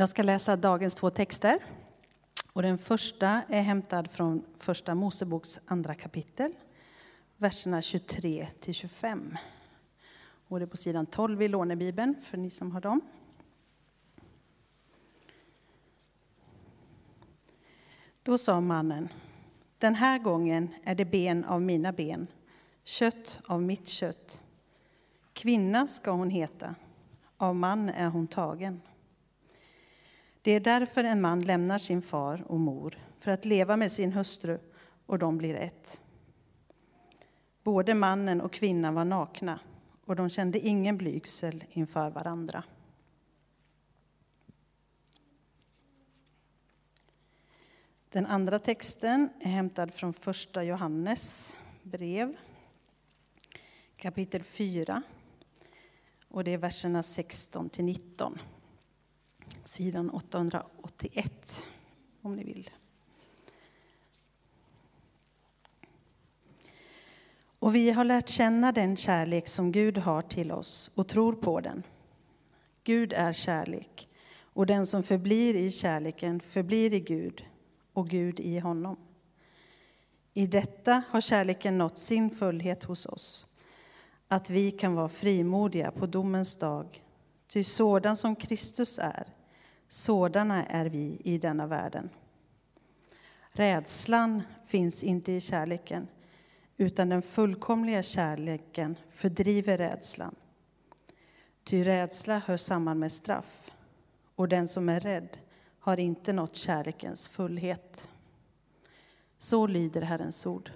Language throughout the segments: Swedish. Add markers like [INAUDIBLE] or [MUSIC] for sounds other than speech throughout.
Jag ska läsa dagens två texter. Och den första är hämtad från Första Moseboks andra kapitel, verserna 23 till 25. Och det är på sidan 12 i lånebibeln för ni som har dem. Då sa mannen, den här gången är det ben av mina ben, kött av mitt kött. Kvinna ska hon heta, av man är hon tagen. Det är därför en man lämnar sin far och mor för att leva med sin hustru och de blir ett. Både mannen och kvinnan var nakna och de kände ingen blygsel inför varandra. Den andra texten är hämtad från första Johannes brev, kapitel 4. Och det är verserna 16 till 19. Sidan 881, om ni vill. Och vi har lärt känna den kärlek som Gud har till oss och tror på den. Gud är kärlek, och den som förblir i kärleken förblir i Gud och Gud i honom. I detta har kärleken nått sin fullhet hos oss, att vi kan vara frimodiga på domens dag. Ty sådan som Kristus är, sådana är vi i denna världen. Rädslan finns inte i kärleken, utan den fullkomliga kärleken fördriver rädslan. Ty rädsla hör samman med straff, och den som är rädd har inte nått kärlekens fullhet. Så lyder Herrens ord.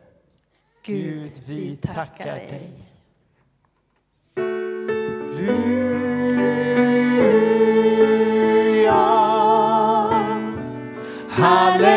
Gud, vi tackar dig. Halleluja, Hallelujah.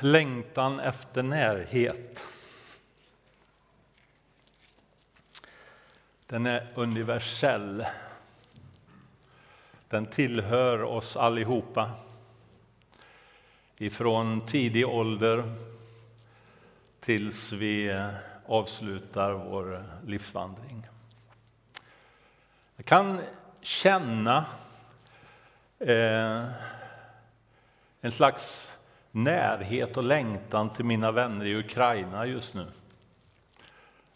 Längtan efter närhet. Den är universell. Den tillhör oss allihopa. Ifrån tidig ålder tills vi avslutar vår livsvandring. Jag kan känna eh, en slags närhet och längtan till mina vänner i Ukraina just nu.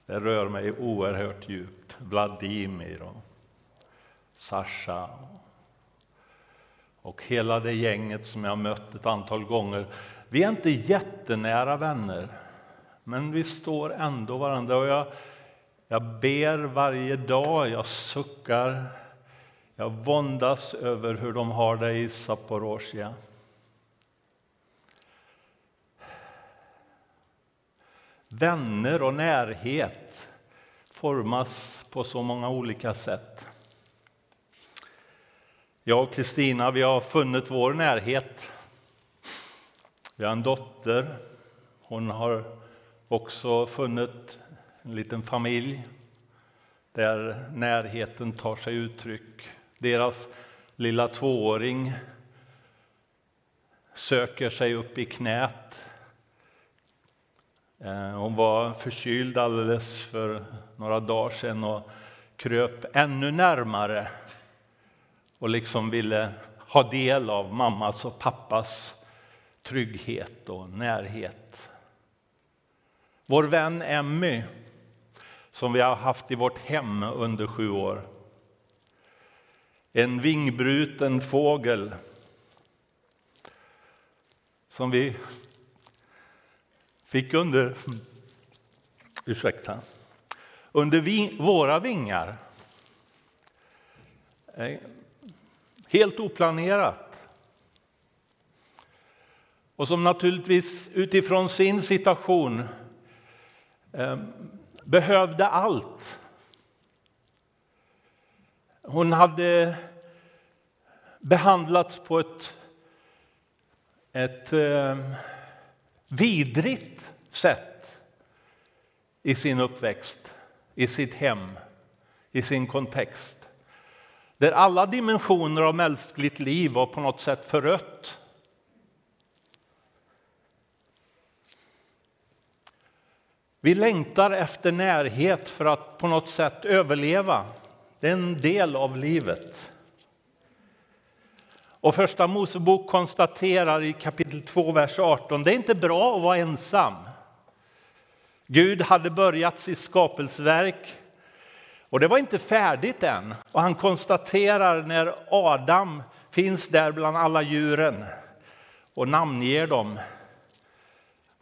Det rör mig oerhört djupt. Vladimir och Sasha och hela det gänget som jag mött ett antal gånger. Vi är inte jättenära vänner, men vi står ändå varandra. Och jag, jag ber varje dag, jag suckar, jag våndas över hur de har det i Zaporozhia. Vänner och närhet formas på så många olika sätt. Jag och Kristina vi har funnit vår närhet. Vi har en dotter. Hon har också funnit en liten familj där närheten tar sig uttryck. Deras lilla tvååring söker sig upp i knät Eh, hon var förkyld alldeles för några dagar sedan och kröp ännu närmare och liksom ville ha del av mammas och pappas trygghet och närhet. Vår vän Emmy, som vi har haft i vårt hem under sju år. En vingbruten fågel som vi fick under, ursäkta, under vi, våra vingar. Helt oplanerat. och som naturligtvis utifrån sin situation eh, behövde allt. Hon hade behandlats på ett, ett eh, vidrigt sätt i sin uppväxt, i sitt hem, i sin kontext. Där alla dimensioner av mänskligt liv var på något sätt förött. Vi längtar efter närhet för att på något sätt överleva. Det är en del av livet. Och första Mosebok konstaterar i kapitel 2, vers 18, det är inte bra att vara ensam. Gud hade börjat sitt skapelseverk och det var inte färdigt än. Och han konstaterar när Adam finns där bland alla djuren och namnger dem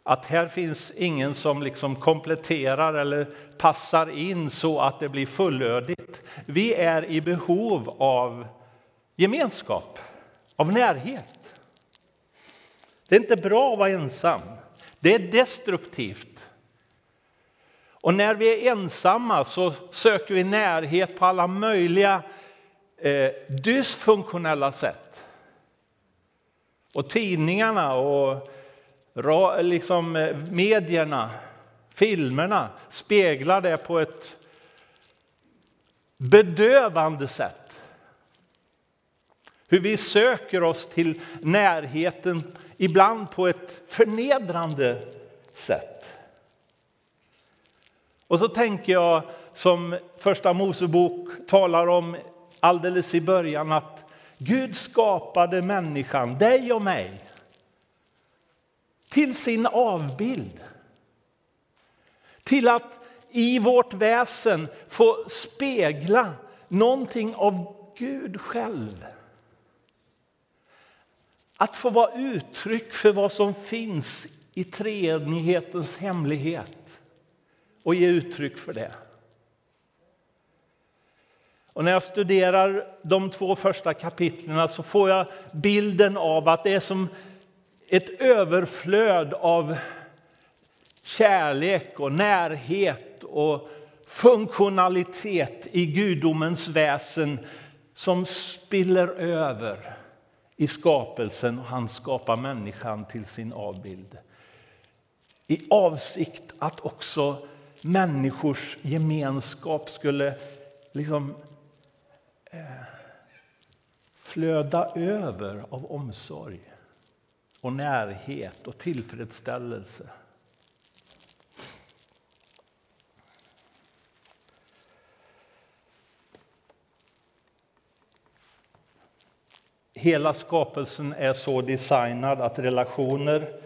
att här finns ingen som liksom kompletterar eller passar in så att det blir fullödigt. Vi är i behov av gemenskap, av närhet. Det är inte bra att vara ensam. Det är destruktivt. Och när vi är ensamma så söker vi närhet på alla möjliga eh, dysfunktionella sätt. Och tidningarna och liksom, eh, medierna, filmerna speglar det på ett bedövande sätt. Hur vi söker oss till närheten, ibland på ett förnedrande sätt. Och så tänker jag, som Första Mosebok talar om alldeles i början, att Gud skapade människan, dig och mig, till sin avbild. Till att i vårt väsen få spegla någonting av Gud själv. Att få vara uttryck för vad som finns i treenighetens hemlighet och ge uttryck för det. Och när jag studerar de två första kapitlen så får jag bilden av att det är som ett överflöd av kärlek och närhet och funktionalitet i gudomens väsen som spiller över i skapelsen och han skapar människan till sin avbild. I avsikt att också människors gemenskap skulle liksom eh, flöda över av omsorg och närhet och tillfredsställelse. Hela skapelsen är så designad att relationer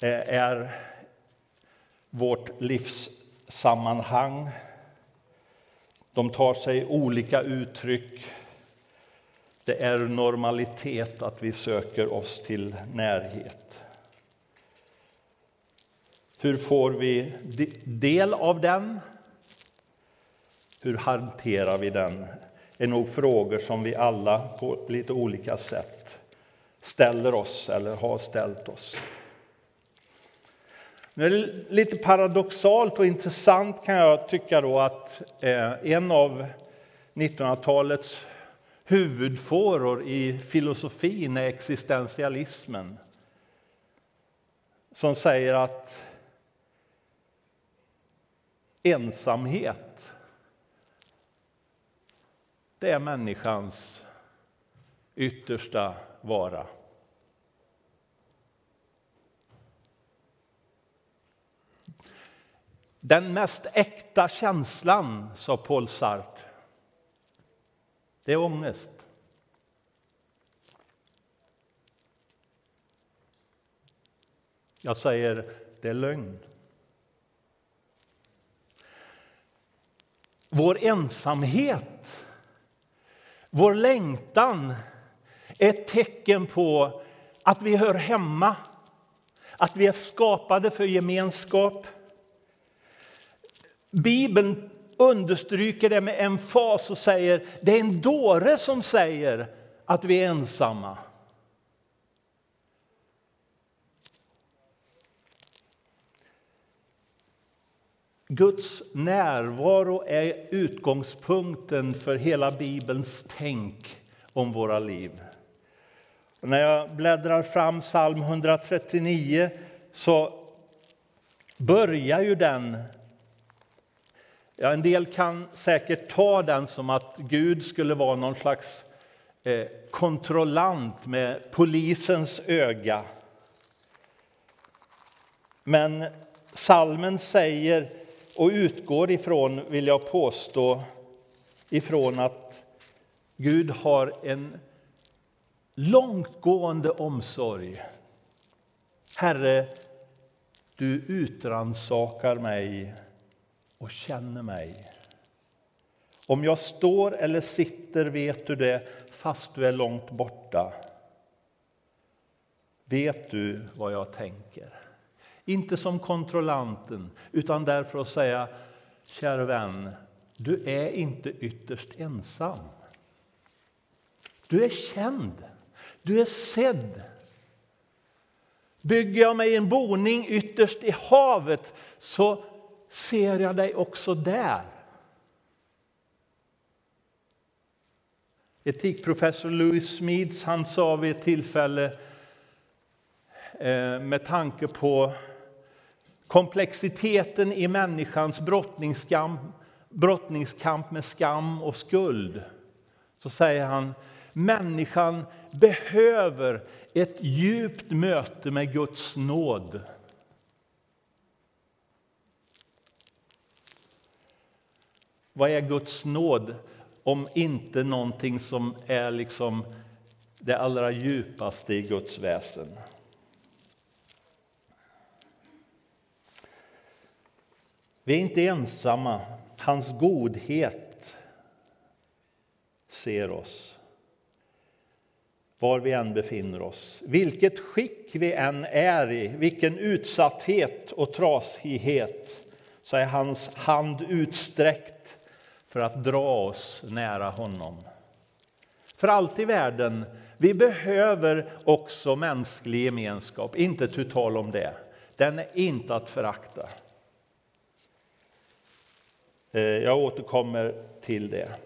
är vårt livssammanhang. De tar sig olika uttryck. Det är normalitet att vi söker oss till närhet. Hur får vi del av den? Hur hanterar vi den? Är nog frågor som vi alla på lite olika sätt ställer oss eller har ställt oss. Det är lite paradoxalt och intressant kan jag tycka då att eh, en av 1900-talets huvudfåror i filosofin är existentialismen. Som säger att ensamhet det är människans yttersta vara. Den mest äkta känslan, sa Paul Sartre, det är ångest. Jag säger, det är lögn. Vår ensamhet, vår längtan är ett tecken på att vi hör hemma, att vi är skapade för gemenskap Bibeln understryker det med en fas och säger det är en dåre som säger att vi är ensamma. Guds närvaro är utgångspunkten för hela Bibelns tänk om våra liv. Och när jag bläddrar fram psalm 139 så börjar ju den... Ja, en del kan säkert ta den som att Gud skulle vara någon slags eh, kontrollant med polisens öga. Men salmen säger och utgår ifrån, vill jag påstå, ifrån att Gud har en långtgående omsorg. Herre, du utransakar mig och känner mig. Om jag står eller sitter vet du det, fast du är långt borta. Vet du vad jag tänker? Inte som kontrollanten, utan därför att säga, kära vän, du är inte ytterst ensam. Du är känd, du är sedd. Bygger jag mig en boning ytterst i havet så ser jag dig också där. Etikprofessor Louis Smeeds han sa vid ett tillfälle eh, med tanke på komplexiteten i människans brottningskamp, brottningskamp med skam och skuld så säger han människan behöver ett djupt möte med Guds nåd. Vad är Guds nåd om inte någonting som är liksom det allra djupaste i Guds väsen? Vi är inte ensamma. Hans godhet ser oss var vi än befinner oss. Vilket skick vi än är i, vilken utsatthet och trasighet så är hans hand utsträckt för att dra oss nära honom. För allt i världen, vi behöver också mänsklig gemenskap, inte tu tal om det. Den är inte att förakta. Eh, jag återkommer till det.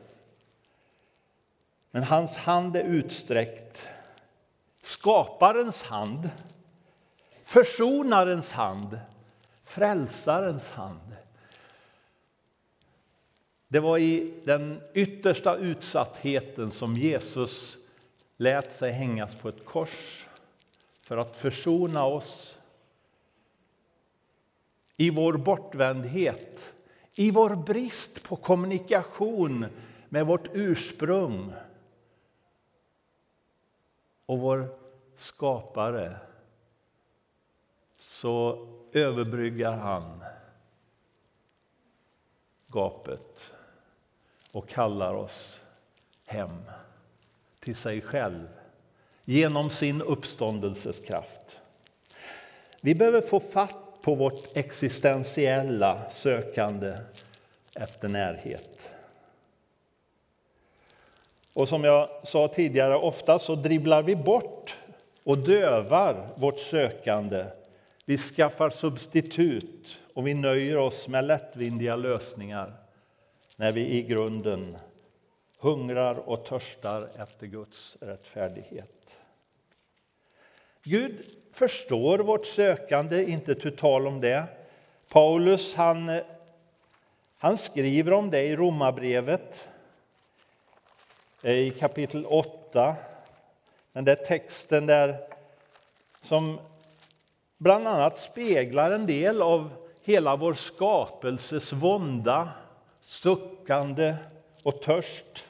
Men hans hand är utsträckt. Skaparens hand, försonarens hand, frälsarens hand. Det var i den yttersta utsattheten som Jesus lät sig hängas på ett kors för att försona oss i vår bortvändhet i vår brist på kommunikation med vårt ursprung och vår skapare så överbryggar han gapet och kallar oss hem till sig själv genom sin uppståndelses kraft. Vi behöver få fatt på vårt existentiella sökande efter närhet. Och som jag sa tidigare, ofta så dribblar vi bort och dövar vårt sökande. Vi skaffar substitut och vi nöjer oss med lättvindiga lösningar när vi i grunden hungrar och törstar efter Guds rättfärdighet. Gud förstår vårt sökande, inte tu tal om det. Paulus han, han skriver om det i Romarbrevet eh, i kapitel 8. Den där texten där som bland annat speglar en del av hela vår skapelses vånda, suckande och törst.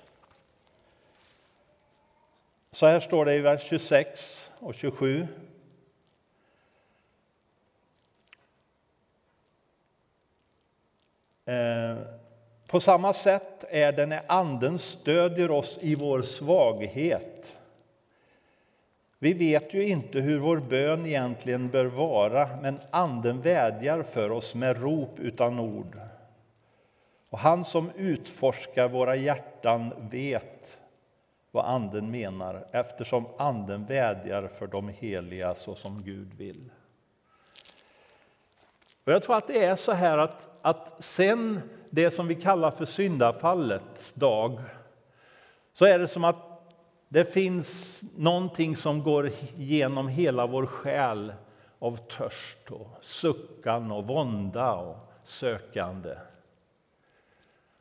Så här står det i vers 26 och 27. Eh, på samma sätt är det när Anden stödjer oss i vår svaghet. Vi vet ju inte hur vår bön egentligen bör vara, men Anden vädjar för oss med rop utan ord. Och han som utforskar våra hjärtan vet vad Anden menar eftersom Anden vädjar för de heliga så som Gud vill. Och jag tror att det är så här att, att sen det som vi kallar för syndafallets dag så är det som att det finns någonting som går genom hela vår själ av törst och suckan och vånda och sökande.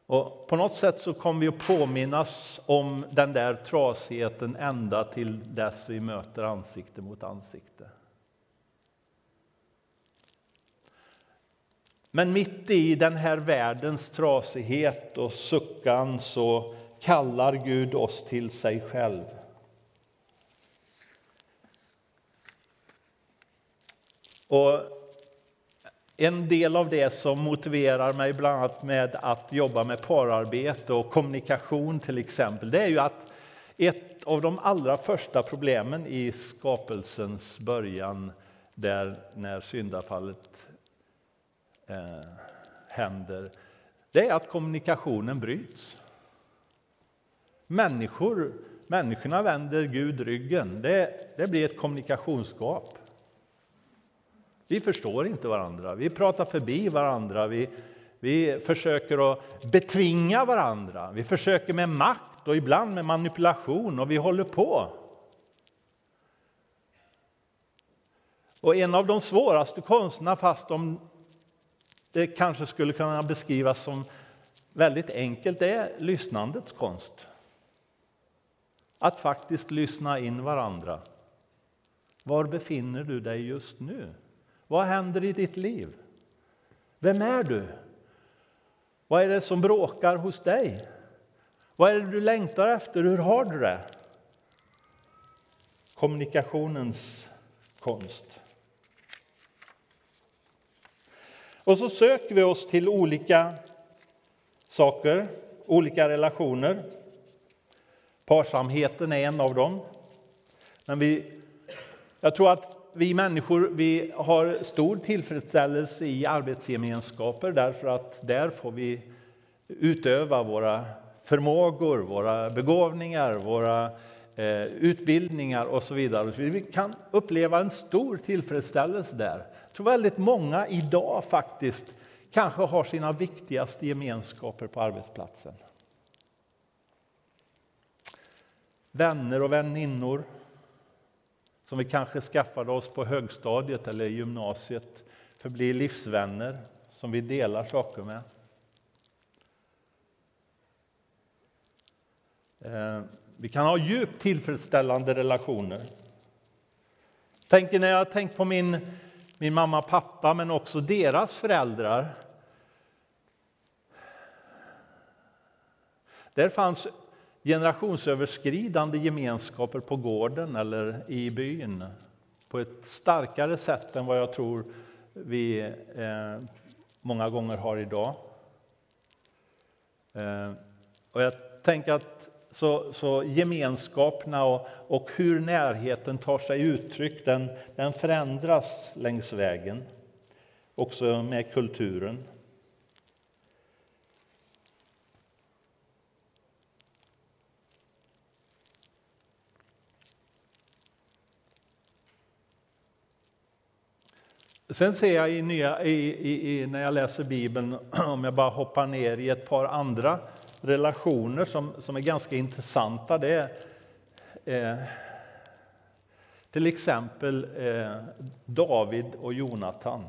Och på något sätt så kommer vi att påminnas om den där trasigheten ända till dess vi möter ansikte mot ansikte. Men mitt i den här världens trasighet och suckan så kallar Gud oss till sig själv. Och en del av det som motiverar mig bland annat med att jobba med pararbete och kommunikation till exempel, det är ju att ett av de allra första problemen i skapelsens början, där när syndafallet eh, händer, det är att kommunikationen bryts. Människor, människorna vänder Gud ryggen. Det, det blir ett kommunikationsgap. Vi förstår inte varandra, vi pratar förbi varandra, vi, vi försöker att betvinga varandra, vi försöker med makt och ibland med manipulation och vi håller på. Och en av de svåraste konsterna, fast de, det kanske skulle kunna beskrivas som väldigt enkelt, det är lyssnandets konst. Att faktiskt lyssna in varandra. Var befinner du dig just nu? Vad händer i ditt liv? Vem är du? Vad är det som bråkar hos dig? Vad är det du längtar efter? Hur har du det? Kommunikationens konst. Och så söker vi oss till olika saker, olika relationer. Parsamheten är en av dem. Men vi, jag tror att vi människor vi har stor tillfredsställelse i arbetsgemenskaper därför att där får vi utöva våra förmågor, våra begåvningar, våra eh, utbildningar och så vidare. Vi kan uppleva en stor tillfredsställelse där. Jag tror väldigt många idag faktiskt kanske har sina viktigaste gemenskaper på arbetsplatsen. Vänner och väninnor, som vi kanske skaffade oss på högstadiet eller gymnasiet för att bli livsvänner som vi delar saker med. Eh, vi kan ha djupt tillfredsställande relationer. Tänker när jag har tänkt på min, min mamma och pappa, men också deras föräldrar. Där fanns generationsöverskridande gemenskaper på gården eller i byn på ett starkare sätt än vad jag tror vi eh, många gånger har idag. Eh, och jag tänker att så, så gemenskaperna och, och, hur närheten tar sig uttryck, den, den förändras längs vägen, också med kulturen. Sen ser jag i nya, i, i, när jag läser Bibeln, [CLEARS THROAT] om jag bara hoppar ner i ett par andra relationer som, som är ganska intressanta. Det är eh, till exempel eh, David och Jonatan.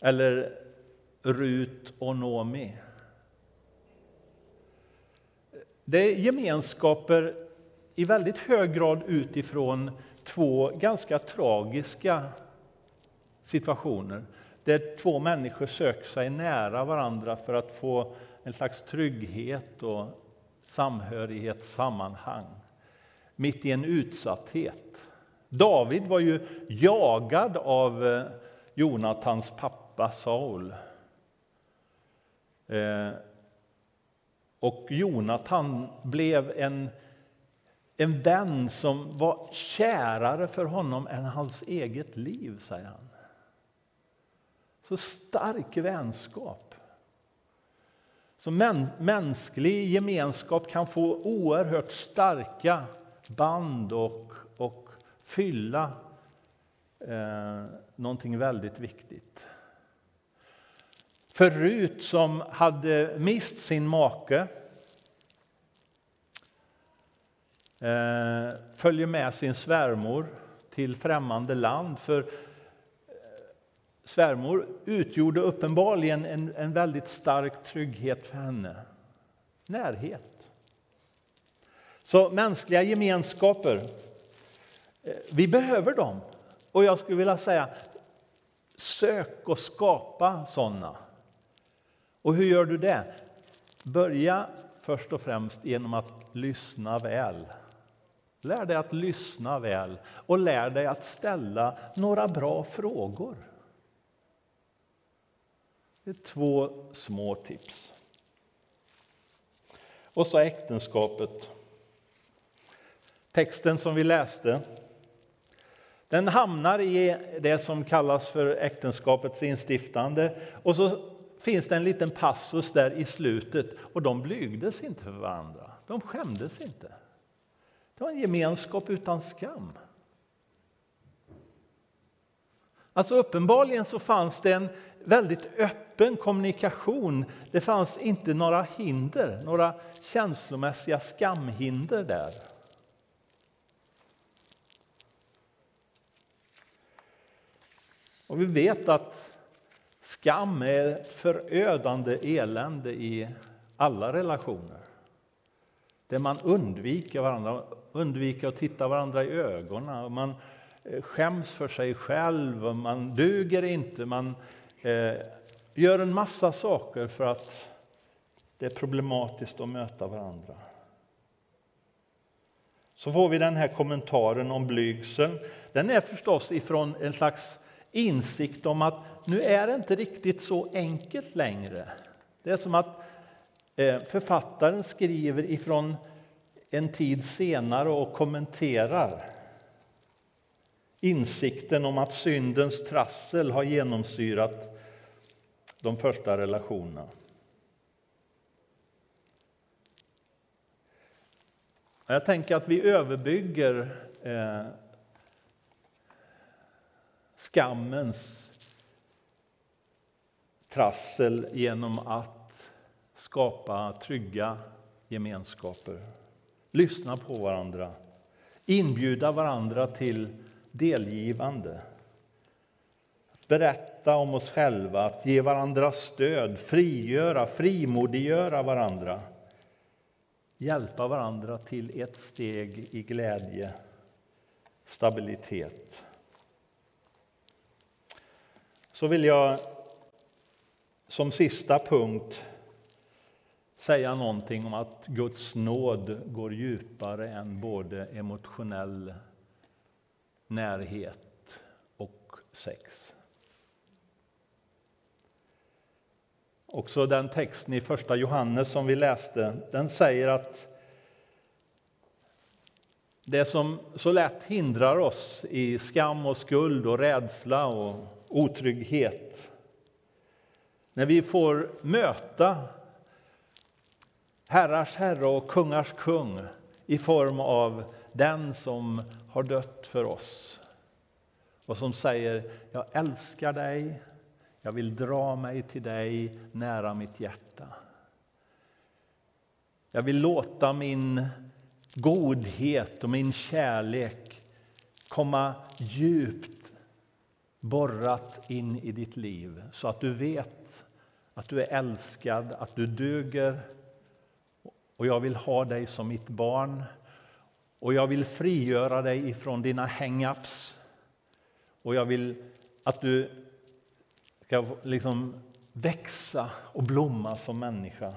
Eller Rut och Nomi. Det är gemenskaper i väldigt hög grad utifrån två ganska tragiska situationer där två människor söker sig nära varandra för att få en slags trygghet och samhörighet, sammanhang. mitt i en utsatthet. David var ju jagad av eh, Jonatans pappa Saul. Eh, och Jonatan blev en, en vän som var kärare för honom än hans eget liv, säger han. Så stark vänskap. Så mänsklig gemenskap kan få oerhört starka band och, och fylla eh, någonting väldigt viktigt. För Rut som hade mist sin make eh, följer med sin svärmor till främmande land. För svärmor utgjorde uppenbarligen en, en väldigt stark trygghet för henne. Närhet. Så mänskliga gemenskaper, eh, vi behöver dem. Och jag skulle vilja säga, sök och skapa sådana. Och hur gör du det? Börja först och främst genom att lyssna väl. Lär dig att lyssna väl och lär dig att ställa några bra frågor. Det är två små tips. Och så äktenskapet. Texten som vi läste den hamnar i det som kallas för äktenskapets instiftande. Och så finns det en liten passus där i slutet och de blygdes inte för varandra. De skämdes inte. Det var en gemenskap utan skam. Alltså uppenbarligen så fanns det en väldigt öppen kommunikation. Det fanns inte några hinder, några känslomässiga skamhinder där. Och vi vet att skam är ett förödande elände i alla relationer. Där man undviker varandra, undviker att titta varandra i ögonen. Man eh, skäms för sig själv, man duger inte, man Eh, gör en massa saker för att det är problematiskt att möta varandra. Så får vi den här kommentaren om blygseln. Den är förstås ifrån en slags insikt om att nu är det inte riktigt så enkelt längre. Det är som att eh, författaren skriver ifrån en tid senare och kommenterar insikten om att syndens trassel har genomsyrat de första relationerna. Jag tänker att vi överbygger eh, skammens trassel genom att skapa trygga gemenskaper. Lyssna på varandra, inbjuda varandra till delgivande. Berätta om oss själva, att ge varandra stöd, frigöra, frimodiggöra varandra. Hjälpa varandra till ett steg i glädje, stabilitet så vill jag som sista punkt säga någonting om att Guds nåd går djupare än både emotionell närhet och sex. Också den texten i Första Johannes som vi läste, den säger att det som så lätt hindrar oss i skam och skuld och rädsla och otrygghet. När vi får möta herrars herre och kungars kung i form av den som har dött för oss och som säger jag älskar dig, jag vill dra mig till dig nära mitt hjärta. Jag vill låta min godhet och min kärlek komma djupt borrat in i ditt liv så att du vet att du är älskad, att du duger. Och jag vill ha dig som mitt barn. Och jag vill frigöra dig ifrån dina hang-ups. Och jag vill att du ska liksom växa och blomma som människa.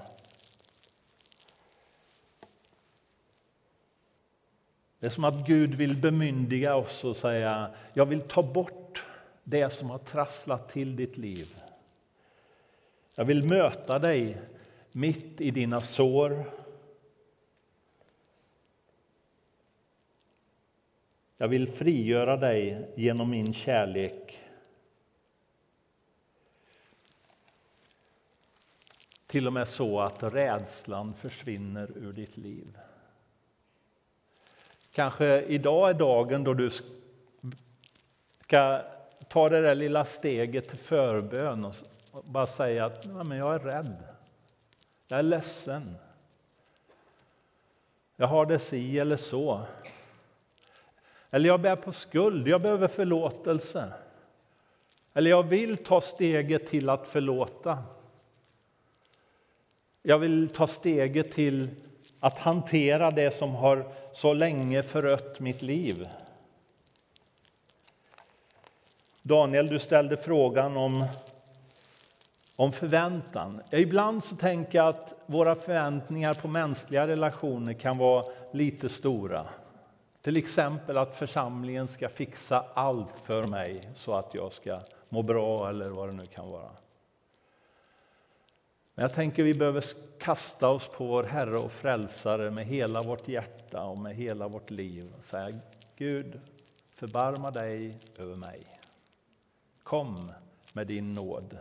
Det är som att Gud vill bemyndiga oss och säga, jag vill ta bort det som har trasslat till ditt liv. Jag vill möta dig mitt i dina sår. Jag vill frigöra dig genom min kärlek. Till och med så att rädslan försvinner ur ditt liv. Kanske idag är dagen då du ska ta det där lilla steget till förbön och bara säga att ja, men jag är rädd. Jag är ledsen. Jag har det si eller så. Eller jag bär på skuld, jag behöver förlåtelse. Eller jag vill ta steget till att förlåta. Jag vill ta steget till att hantera det som har så länge förött mitt liv. Daniel, du ställde frågan om, om förväntan. Ibland så tänker jag att våra förväntningar på mänskliga relationer kan vara lite stora. Till exempel att församlingen ska fixa allt för mig så att jag ska må bra eller vad det nu kan vara. Men jag tänker vi behöver kasta oss på vår Herre och Frälsare med hela vårt hjärta och med hela vårt liv och säga Gud, förbarma dig över mig. Kom med din nåd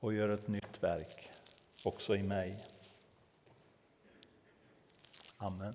och gör ett nytt verk också i mig. Amen.